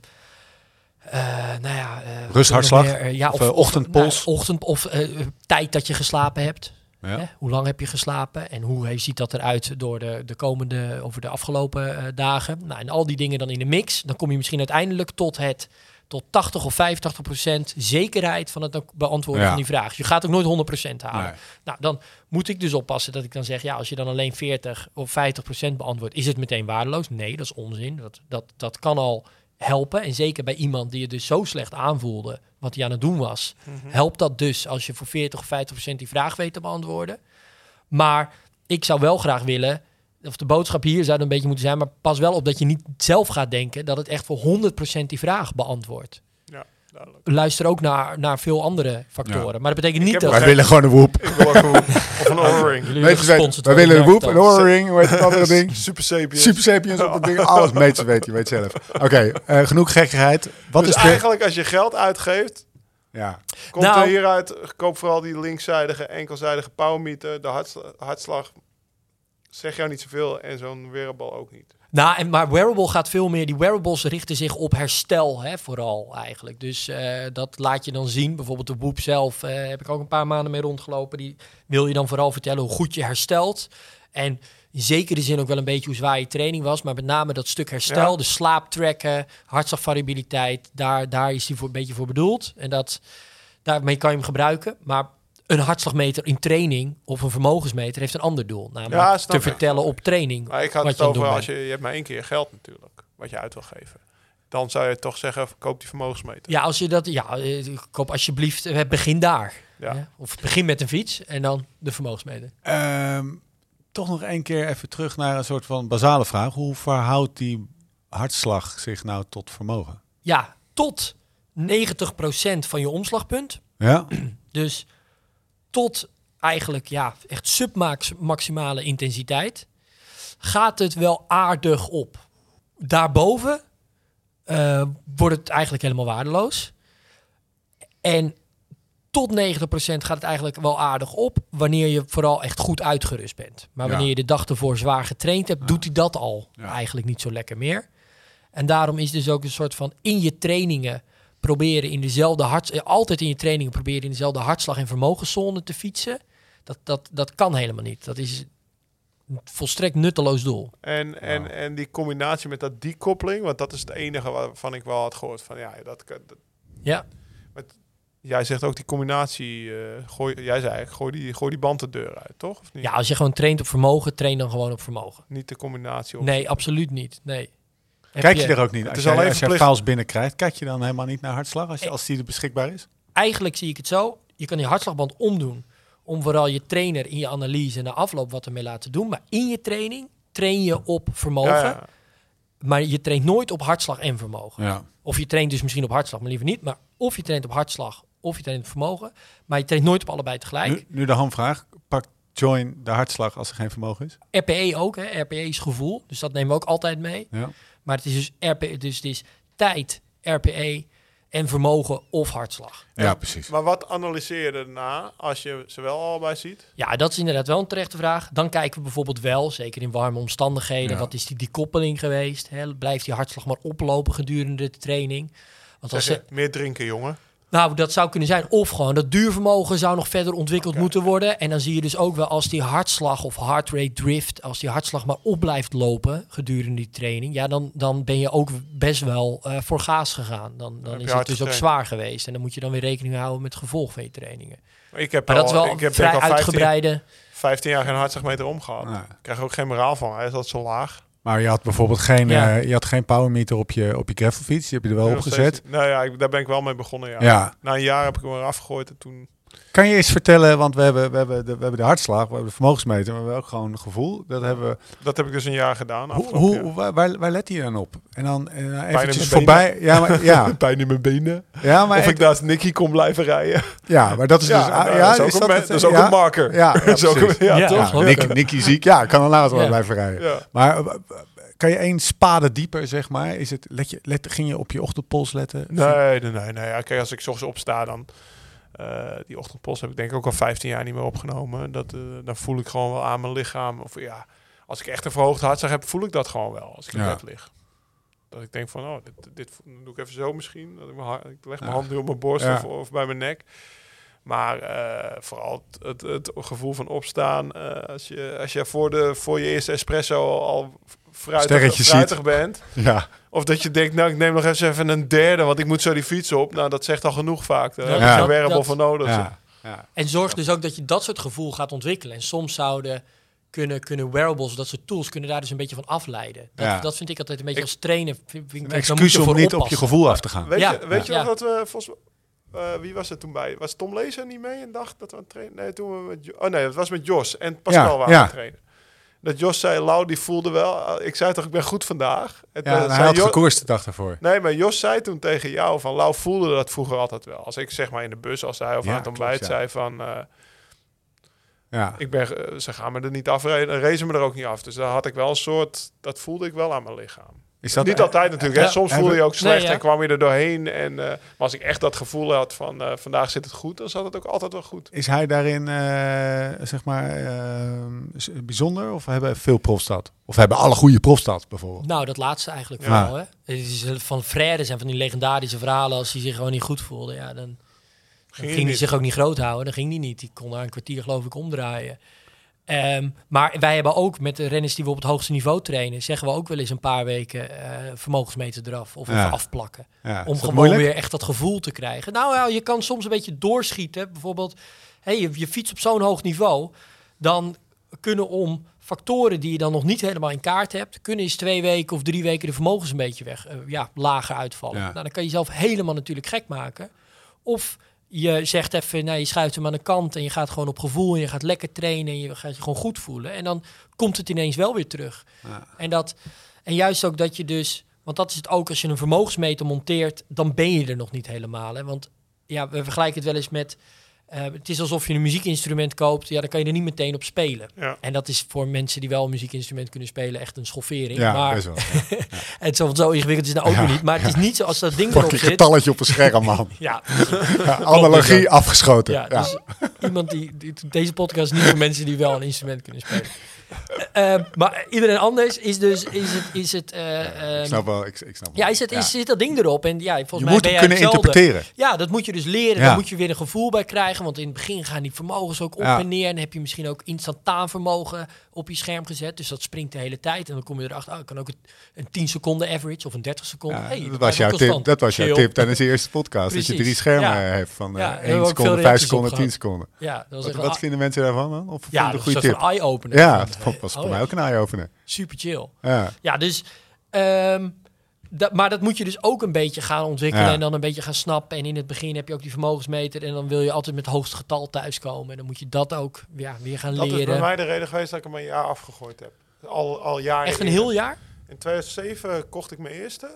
nou ja... eh, Rusthartslag? meer? Eh, ja, Of, of, eh, ochtendpols? nou, ochtend, of eh, eh, tijd dat je geslapen hebt. Ja. Hè? Hoe lang heb je geslapen en hoe ziet dat eruit door de, de komende, over de afgelopen eh, dagen? Nou, en al die dingen dan in de mix, dan kom je misschien uiteindelijk tot het tot 80 of 85 procent zekerheid van het beantwoorden Ja. van die vraag. Je gaat ook nooit 100 procent halen. Nee. Nou, dan moet ik dus oppassen dat ik dan zeg, ja, als je dan alleen 40 of 50 procent beantwoordt, is het meteen waardeloos? Nee, dat is onzin. Dat, dat, dat kan al helpen. En zeker bij iemand die het dus zo slecht aanvoelde, wat hij aan het doen was, helpt dat dus als je voor 40 of 50 procent die vraag weet te beantwoorden. Maar ik zou wel graag willen, of de boodschap hier zou een beetje moeten zijn, maar pas wel op dat je niet zelf gaat denken dat het echt voor 100% die vraag beantwoordt. Luister ook naar, naar veel andere factoren. Ja. Maar dat betekent niet dat... Wij willen gewoon een woep. [laughs] Of een oorring. Wij willen een woep, een oorring, hoe heet het andere ding? [laughs] Super sapiens. Super sapiens op het ding. Alles meet weet je, weet zelf. Oké, eh, genoeg gekkigheid. Wat dus is de... eigenlijk als je geld uitgeeft, Ja, komt Nou- er hieruit, koop vooral die linkszijdige, enkelzijdige powermeter. De hartsla- hartslag zeg jou niet zoveel en zo'n wearable ook niet. Nou, en, maar wearable gaat veel meer. Die wearables richten zich op herstel, hè, vooral eigenlijk. Dus eh, dat laat je dan zien. Bijvoorbeeld de Whoop zelf eh, heb ik ook een paar maanden mee rondgelopen. Die wil je dan vooral vertellen hoe goed je herstelt. En in zekere zin ook wel een beetje hoe zwaar je training was. Maar met name dat stuk herstel, Ja. de slaap tracken, hartslagvariabiliteit. Daar, daar is die voor een beetje voor bedoeld. En dat, daarmee kan je hem gebruiken. Maar een hartslagmeter in training of een vermogensmeter heeft een ander doel. Namelijk Ja, te vertellen op training. Maar ik had wat het over als je, je hebt maar één keer geld natuurlijk, wat je uit wil geven. Dan zou je toch zeggen, koop die vermogensmeter. Ja, als je dat, ja, eh, koop alsjeblieft, eh, begin daar. Ja. Of begin met een fiets en dan de vermogensmeter. Ehm, toch nog één keer even terug naar een soort van basale vraag. Hoe verhoudt die hartslag zich nou tot vermogen? Ja, tot 90% van je omslagpunt. Ja? Dus tot eigenlijk ja, echt submaximale intensiteit gaat het wel aardig op. Daarboven eh, wordt het eigenlijk helemaal waardeloos. En tot 90% gaat het eigenlijk wel aardig op wanneer je vooral echt goed uitgerust bent. Maar Ja. wanneer je de dag ervoor zwaar getraind hebt, doet hij dat al Ja. eigenlijk niet zo lekker meer. En daarom is dus ook een soort van in je trainingen proberen in dezelfde hart, eh, altijd in je trainingen proberen in dezelfde hartslag- en vermogenszone te fietsen. Dat, dat, dat kan helemaal niet. Dat is een volstrekt nutteloos doel. En, en, en die combinatie met dat decoupeling, want dat is het enige waarvan ik wel had gehoord van ja, dat, dat Ja, jij zegt ook die combinatie, eh, gooi, jij zei eigenlijk, gooi die, gooi die band de deur uit, toch? Of niet? ja, als je gewoon traint op vermogen, train dan gewoon op vermogen. Niet de combinatie. Op. Nee, absoluut niet. Nee. Kijk je er ook niet Als je, alleen als je files binnenkrijgt, kijk je dan helemaal niet naar hartslag als, je, als die er beschikbaar is? Eigenlijk zie ik het zo. Je kan die hartslagband omdoen om vooral je trainer in je analyse na afloop wat ermee laten doen. Maar in je training train je op vermogen. Ja, ja. Maar je traint nooit op hartslag en vermogen. Ja. Of je traint dus misschien op hartslag, maar liever niet. Maar of je traint op hartslag of je traint op vermogen. Maar je traint nooit op allebei tegelijk. Nu, nu de hamvraag. Pakt Join de hartslag als er geen vermogen is? RPE ook, hè. RPE is gevoel. Dus dat nemen we ook altijd mee. Ja. Maar het is dus RPE, dus het is tijd, RPE en vermogen of hartslag. Ja, precies. Maar wat analyseer je daarna als je ze wel allebei ziet? Ja, dat is inderdaad wel een terechte vraag. Dan kijken we bijvoorbeeld wel, zeker in warme omstandigheden, Ja. wat is die dekoppeling geweest? Hè? Blijft die hartslag maar oplopen gedurende de training? Want als Zeg ze, je, meer drinken, jongen. Nou, dat zou kunnen zijn. Of gewoon dat duurvermogen zou nog verder ontwikkeld moeten worden. En dan zie je dus ook wel als die hartslag of heart rate drift, als die hartslag maar op blijft lopen gedurende die training, ja, dan, dan ben je ook best wel eh, voor gaas gegaan. Dan, dan is het dus ook zwaar geweest. En dan moet je dan weer rekening houden met het gevolg van je trainingen. Maar ik heb Maar dat is al, wel ik heb vrij al 15, uitgebreide. 15 jaar geen hartslagmeter omgehad. Nee. Ik krijg er ook geen moraal van. Hij is altijd zo laag. Maar je had bijvoorbeeld geen, Ja. eh, je had geen power meter op je, op je gravelfiets. Die heb je er wel Nog opgezet. Nou ja, ik, daar ben ik wel mee begonnen, ja. Ja. Na een jaar heb ik hem eraf gegooid en toen... Kan je eens vertellen, want we hebben, we hebben, de, we hebben de hartslag, we hebben de vermogensmeter, maar we hebben ook gewoon een gevoel. Dat hebben we. Dat heb ik dus een jaar gedaan. Hoe, hoe, waar, waar, waar let hij dan op? En dan eh, eventjes mijn voorbij. Ja, maar, ja, [laughs] Pijn in mijn benen. ja, maar, of ik naast Nicky kon blijven rijden. ja, maar dat is dus. Ja, ah, nou, ja, dat is ook, een, het? dat is ook ja? een marker. Ja, ja, [laughs] Dat is ook ja, Ja, toch? Ja, ook. Nick, Nicky ziek, ja, kan dan later wel Ja. blijven rijden. Ja. Maar eh, kan je één spade dieper, zeg maar? Is het, let je, let, ging je op je ochtendpols letten? Nee, nee, nee. nee. Ja, kijk, als ik 's ochtends opsta, dan... eh, die ochtendpost heb ik denk ik ook al 15 jaar niet meer opgenomen. Dat, eh, dan voel ik gewoon wel aan mijn lichaam. Of ja, als ik echt een verhoogd hartslag heb, voel ik dat gewoon wel. Als ik in Ja. bed lig. Dat ik denk van, oh, dit, doe ik even zo misschien. Dat ik, mijn ik leg mijn Ja. hand nu op mijn borst Ja. of, of bij mijn nek. Maar eh, vooral het, het, het gevoel van opstaan. als, je, als je voor, de, voor je eerste espresso al fruitig, fruitig bent. Ja, Of dat je denkt, nou, ik neem nog eens even een derde, want ik moet zo die fiets op. Nou, dat zegt al genoeg vaak. Daar Ja, heb je wearable dat- voor nodig. ja, ja. En zorg dus ook dat je dat soort gevoel gaat ontwikkelen. En soms zouden kunnen, kunnen wearables, dat soort tools, kunnen daar dus een beetje van afleiden. Dat, Ja. dat vind ik altijd een beetje Ik- als ik, Een daar excuus om voor niet op je gevoel af te gaan. Weet Ja. je, weet je nog dat we volgens eh, wie was er toen bij? Was Tom Lezer niet mee een dag dat we aan het trainen? Nee, toen we met Jo- Oh nee, dat was met Jos en Pascal Ja, waren ja. aan het trainen. Dat Jos zei, Lau die voelde wel. eh, ik zei toch, ik ben goed vandaag. En, Ja, eh, hij had Jo- gekoerst de dag daarvoor. Nee, maar Jos zei toen tegen jou van Lau voelde dat vroeger altijd wel. Als ik zeg maar in de bus, als hij of Ja, aan het ontbijt klopt, ja. zei van... eh, Ja. ik ben, ze gaan me er niet dan racen me er ook niet af. Dus daar had ik wel een soort, dat voelde ik wel aan mijn lichaam. Is dat niet altijd natuurlijk, hè. soms voelde je ook slecht Nee, ja. en kwam je er doorheen. En, eh, maar als ik echt dat gevoel had van eh, vandaag zit het goed, dan zat het ook altijd wel goed. Is hij daarin, eh, zeg maar, bijzonder? Of hebben veel profs dat? Of hebben alle goede profs dat, bijvoorbeeld? Nou, dat laatste eigenlijk Ja. vooral. Hè? Het is van Frère zijn van die legendarische verhalen. Als hij zich gewoon niet goed voelde, ja, dan, dan Ging ging, hij zich ook niet groot houden. Dan ging hij niet. Die kon na een kwartier geloof ik omdraaien. Ehm, maar wij hebben ook met de renners die we op het hoogste niveau trainen, zeggen we ook wel eens een paar weken eh, vermogensmeter eraf of Ja. even afplakken. Ja, Om gewoon moeilijk? weer echt dat gevoel te krijgen. Nou ja, je kan soms een beetje doorschieten. Bijvoorbeeld, hey, je, je fiets op zo'n hoog niveau. Dan kunnen om factoren die je dan nog niet helemaal in kaart hebt... kunnen eens twee weken of drie weken de vermogens een beetje weg, eh, ja, lager uitvallen. Ja. Nou, dan kan je jezelf helemaal natuurlijk gek maken. Of je zegt even, nou, je schuift hem aan de kant... en je gaat gewoon op gevoel en je gaat lekker trainen... en je gaat je gewoon goed voelen. En dan komt het ineens wel weer terug. Ja. En, dat, en juist ook dat je dus... Want dat is het ook, als je een vermogensmeter monteert... dan ben je er nog niet helemaal. Hè? Want ja, we vergelijken het wel eens met... eh, het is alsof je een muziekinstrument koopt. Ja, dan kan je er niet meteen op spelen. Ja. En dat is voor mensen die wel een muziekinstrument kunnen spelen... echt een schoffering. Ja, maar best wel. [laughs] het zo, zo ingewikkeld is het nou ook Ja, niet. Maar het is niet zo als dat ding erop Fucking zit... getalletje op een scherm, man. [laughs] Ja, Ja, analogie afgeschoten. ja, Ja, dus iemand die, die- Deze podcast is niet voor mensen die wel een instrument kunnen spelen. Eh, maar iedereen anders is dus... Is het, is het, eh, ik snap wel. Ik, ik snap wel. ja, is het, is, zit dat ding erop? En ja, volgens je mij moet ben jij kunnen hetzelfde. interpreteren. Ja, dat moet je dus leren. Ja. Daar moet je weer een gevoel bij krijgen. Want in het begin gaan die vermogens ook op en neer. En heb je misschien ook instantaan vermogen op je scherm gezet. Dus dat springt de hele tijd. En dan kom je erachter, oh, ik kan ook een, een 10 seconden average of een 30 seconden. Ja, Hey, dat, was jouw tip, dat was jouw tip tijdens de eerste podcast. Dat je drie schermen Ja. hebt van Ja, eh daar hebben we 1 ook seconde, veel 5 reacties seconden, op 10 gehad. seconden. Ja, dat was Wat, echt wat vinden mensen daarvan dan? Of ja, dat goede was een eye-opener. Ja, dat was voor mij ook een eye-opener. Super chill. Ja. Ja, dus... ehm, dat, maar dat moet je dus ook een beetje gaan ontwikkelen Ja. en dan een beetje gaan snappen. En in het begin heb je ook die vermogensmeter en dan wil je altijd met het hoogste getal thuiskomen. En dan moet je dat ook ja, weer gaan Dat is bij leren. mij de reden geweest dat ik hem een jaar afgegooid heb. Al, al jaren Echt een eerder. heel jaar? In 2007 kocht ik mijn eerste.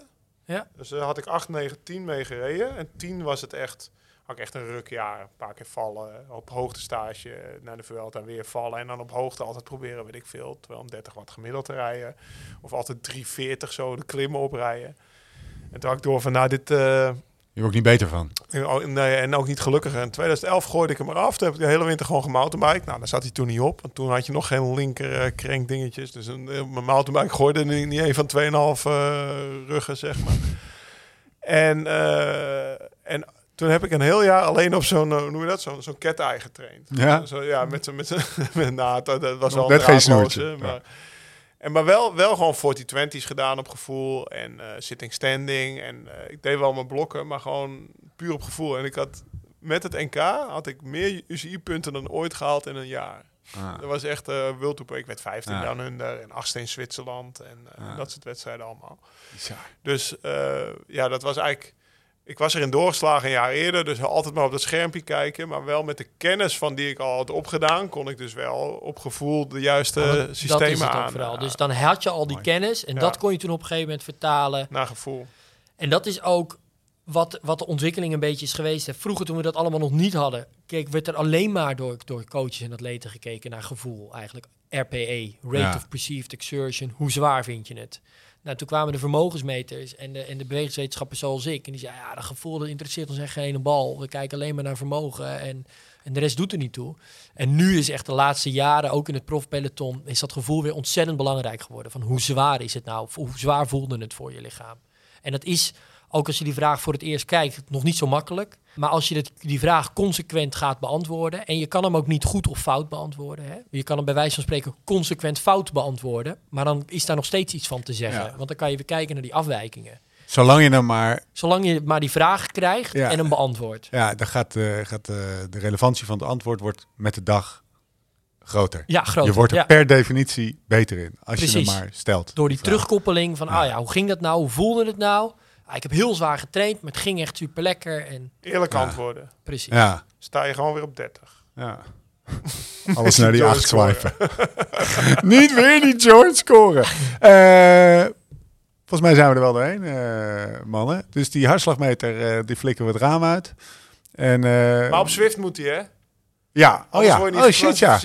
Ja. Dus daar had ik 8, 9, 10 mee gereden. En 10 was het echt, had ik echt een rukjaar. Een paar keer vallen, op hoogtestage naar de Vuelta en weer vallen. En dan op hoogte altijd proberen, weet ik veel, 230 watt gemiddeld te rijden. Of altijd 340 zo de klimmen oprijden. En toen had ik door van, nou dit... eh, Je wordt niet beter van. nee, en ook niet gelukkiger. In 2011 gooide ik hem eraf. Toen heb ik de hele winter gewoon gemountainbike. Nou, daar zat hij toen niet op. Want toen had je nog geen linker krenk dingetjes. Dus een, eh, mijn mountainbike gooide niet, niet een van 2,5 eh ruggen, zeg maar. En, en toen heb ik een heel jaar alleen op zo'n, eh, hoe noem je dat, zo'n zo'n cat-eye getraind. Ja? Zo, ja, met zo'n, met zo'n, [laughs] met, nou, dat, dat was wel net een geen snoertje, Maar, ja. en maar wel, wel gewoon 40-20's gedaan op gevoel en eh, sitting standing. En eh, ik deed wel mijn blokken, maar gewoon puur op gevoel. En ik had met het NK had ik meer UCI-punten dan ooit gehaald in een jaar. Ah. Dat was echt eh wildtoepen. Ik werd 15 Ja. down under en 8 in Zwitserland en Ja. dat soort wedstrijden allemaal. Bizar. Dus ja, dat was eigenlijk... Ik was erin doorgeslagen een jaar eerder, dus altijd maar op dat schermpje kijken. Maar wel met de kennis van die ik al had opgedaan, kon ik dus wel op gevoel de juiste dat systemen is het ook aan. vooral. Dus dan had je al die Mooi. kennis en Ja. dat kon je toen op een gegeven moment vertalen. naar gevoel. En dat is ook wat, wat de ontwikkeling een beetje is geweest. Hè. Vroeger toen we dat allemaal nog niet hadden, keek, werd er alleen maar door, door coaches en atleten gekeken naar gevoel eigenlijk. RPE, Rate Ja. of Perceived Exertion, hoe zwaar vind je het? Nou, toen kwamen de vermogensmeters en de, en de bewegingswetenschappers zoals ik. En die zeiden, ja, dat gevoel dat interesseert ons echt geen bal. We kijken alleen maar naar vermogen en, en de rest doet er niet toe. En nu is echt de laatste jaren, ook in het profpeloton, is dat gevoel weer ontzettend belangrijk geworden. Van hoe zwaar is het nou? Hoe zwaar voelde het voor je lichaam? En dat is, ook als je die vraag voor het eerst kijkt, nog niet zo makkelijk. Maar als je dit, die vraag consequent gaat beantwoorden, en je kan hem ook niet goed of fout beantwoorden. Hè? Je kan hem bij wijze van spreken consequent fout beantwoorden, maar dan is daar nog steeds iets van te zeggen. Ja. Want dan kan je weer kijken naar die afwijkingen. Zolang je hem maar... Zolang je maar die vraag krijgt Ja. en hem beantwoordt. Ja, dan gaat, eh, gaat eh, de relevantie van het antwoord wordt met de dag groter. Ja, groot. Je wordt er ja. per definitie beter in. Als je hem maar stelt. Door die Vraag. terugkoppeling van, ah ja, hoe ging dat nou? Hoe voelde het nou? Ah, ik heb heel zwaar getraind, maar het ging echt super lekker. En Eerlijk Ja. antwoorden. precies. Ja, Sta je gewoon weer op 30. ja. Alles naar die acht swipen. [laughs] Niet weer die George scoren. Eh, volgens mij zijn we er wel doorheen, eh, mannen. Dus die hartslagmeter, eh, die flikken we het raam uit. En, eh, Maar op Zwift moet hij, hè? Ja, oh ja, je oh shit ja.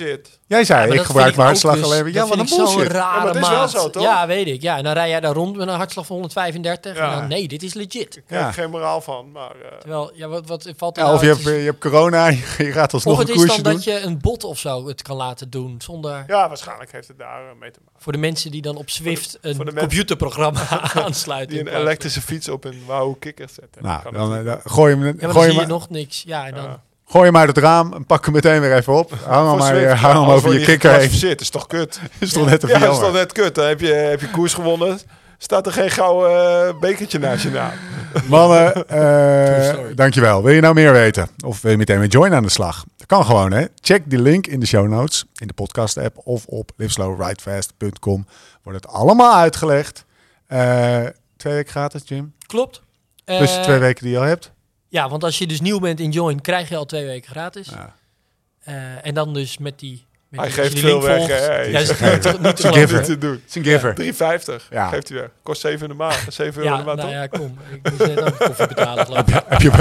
Jij zei, Ja, ik gebruik mijn hartslag dus- alleen maar. Ja, dat wat een bullshit. rare Ja, maar het is wel maat. zo, toch? Ja, weet ik. Ja, en dan rij jij daar rond met een hartslag van 135. Ja. En dan, nee, dit is legit. Ik er geen moraal van, maar... eh, Terwijl, ja, wat, wat valt er Ja, nou? of je hebt, je hebt corona, je gaat alsnog of een het is koersje dan doen. dat je een bot of zo het kan laten doen. Zonder, ja, waarschijnlijk heeft het daar eh, mee te maken. Voor de mensen die dan op Zwift een voor de mensen- computerprogramma [laughs] [laughs] aansluiten. Die in een elektrische fiets op een wauw kikker zetten. Nou, dan, eh, wel. gooi hem, gooi dan hem, zie je nog niks. Ja, en dan... Gooi hem uit het raam en pak hem meteen weer even op. Hang hem maar Zwift, weer, hang ja, hem anders over je kikker heen. geclassificeerd, is toch kut? [laughs] is toch net een Ja, dat is toch net kut. Dan heb je, heb je koers gewonnen. Staat er geen gouden eh, bekertje naast je naam. [laughs] Mannen, [laughs] eh, story. dankjewel. Wil je nou meer weten? Of wil je meteen met Join aan de slag? Dat kan gewoon, hè? Check die link in de show notes, in de podcast-app of op liveslowridefast.com. Wordt het allemaal uitgelegd. Eh, twee weken gratis, Jim. Klopt. Plus de Eh, twee weken die je al hebt. Ja, want als je dus nieuw bent in Join, krijg je al twee weken gratis. Ja. Eh, en dan dus met die... Met Hij die, geeft die veel link weg, volgt- hè? Ja, is Hij niet, te- niet doen. Het is een giver. 3,50 Ja. geeft hij weg. Kost 7 in de maand. 7 euro de maand, nou toch? ja, kom. Ik ook koffie betalen, geloof ik. heb, je,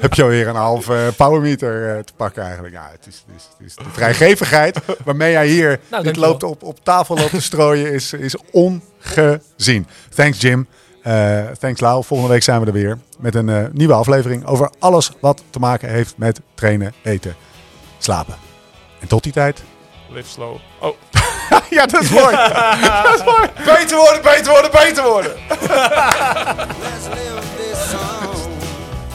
heb je alweer een half eh, powermeter eh, te pakken eigenlijk. Ja, het is, het is, het is de vrijgevigheid waarmee jij hier dit dankjewel. loopt op, op tafel loopt te strooien is, is ongezien. Thanks Jim. Eh, thanks Lau. Volgende week zijn we er weer met een eh, nieuwe aflevering over alles wat te maken heeft met trainen, eten, slapen. En tot die tijd. Live slow. Oh. [laughs] ja, [laughs] dat is mooi. Beter worden, beter worden, beter worden. Let's live this song.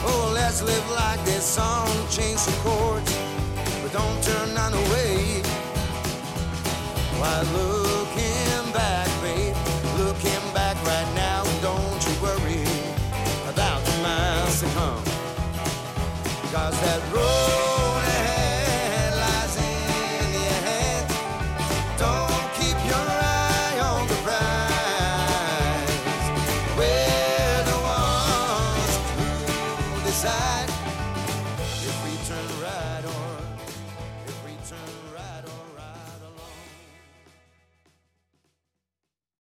Oh, let's live like this song. Change some chords, but don't turn none away. Why love that road.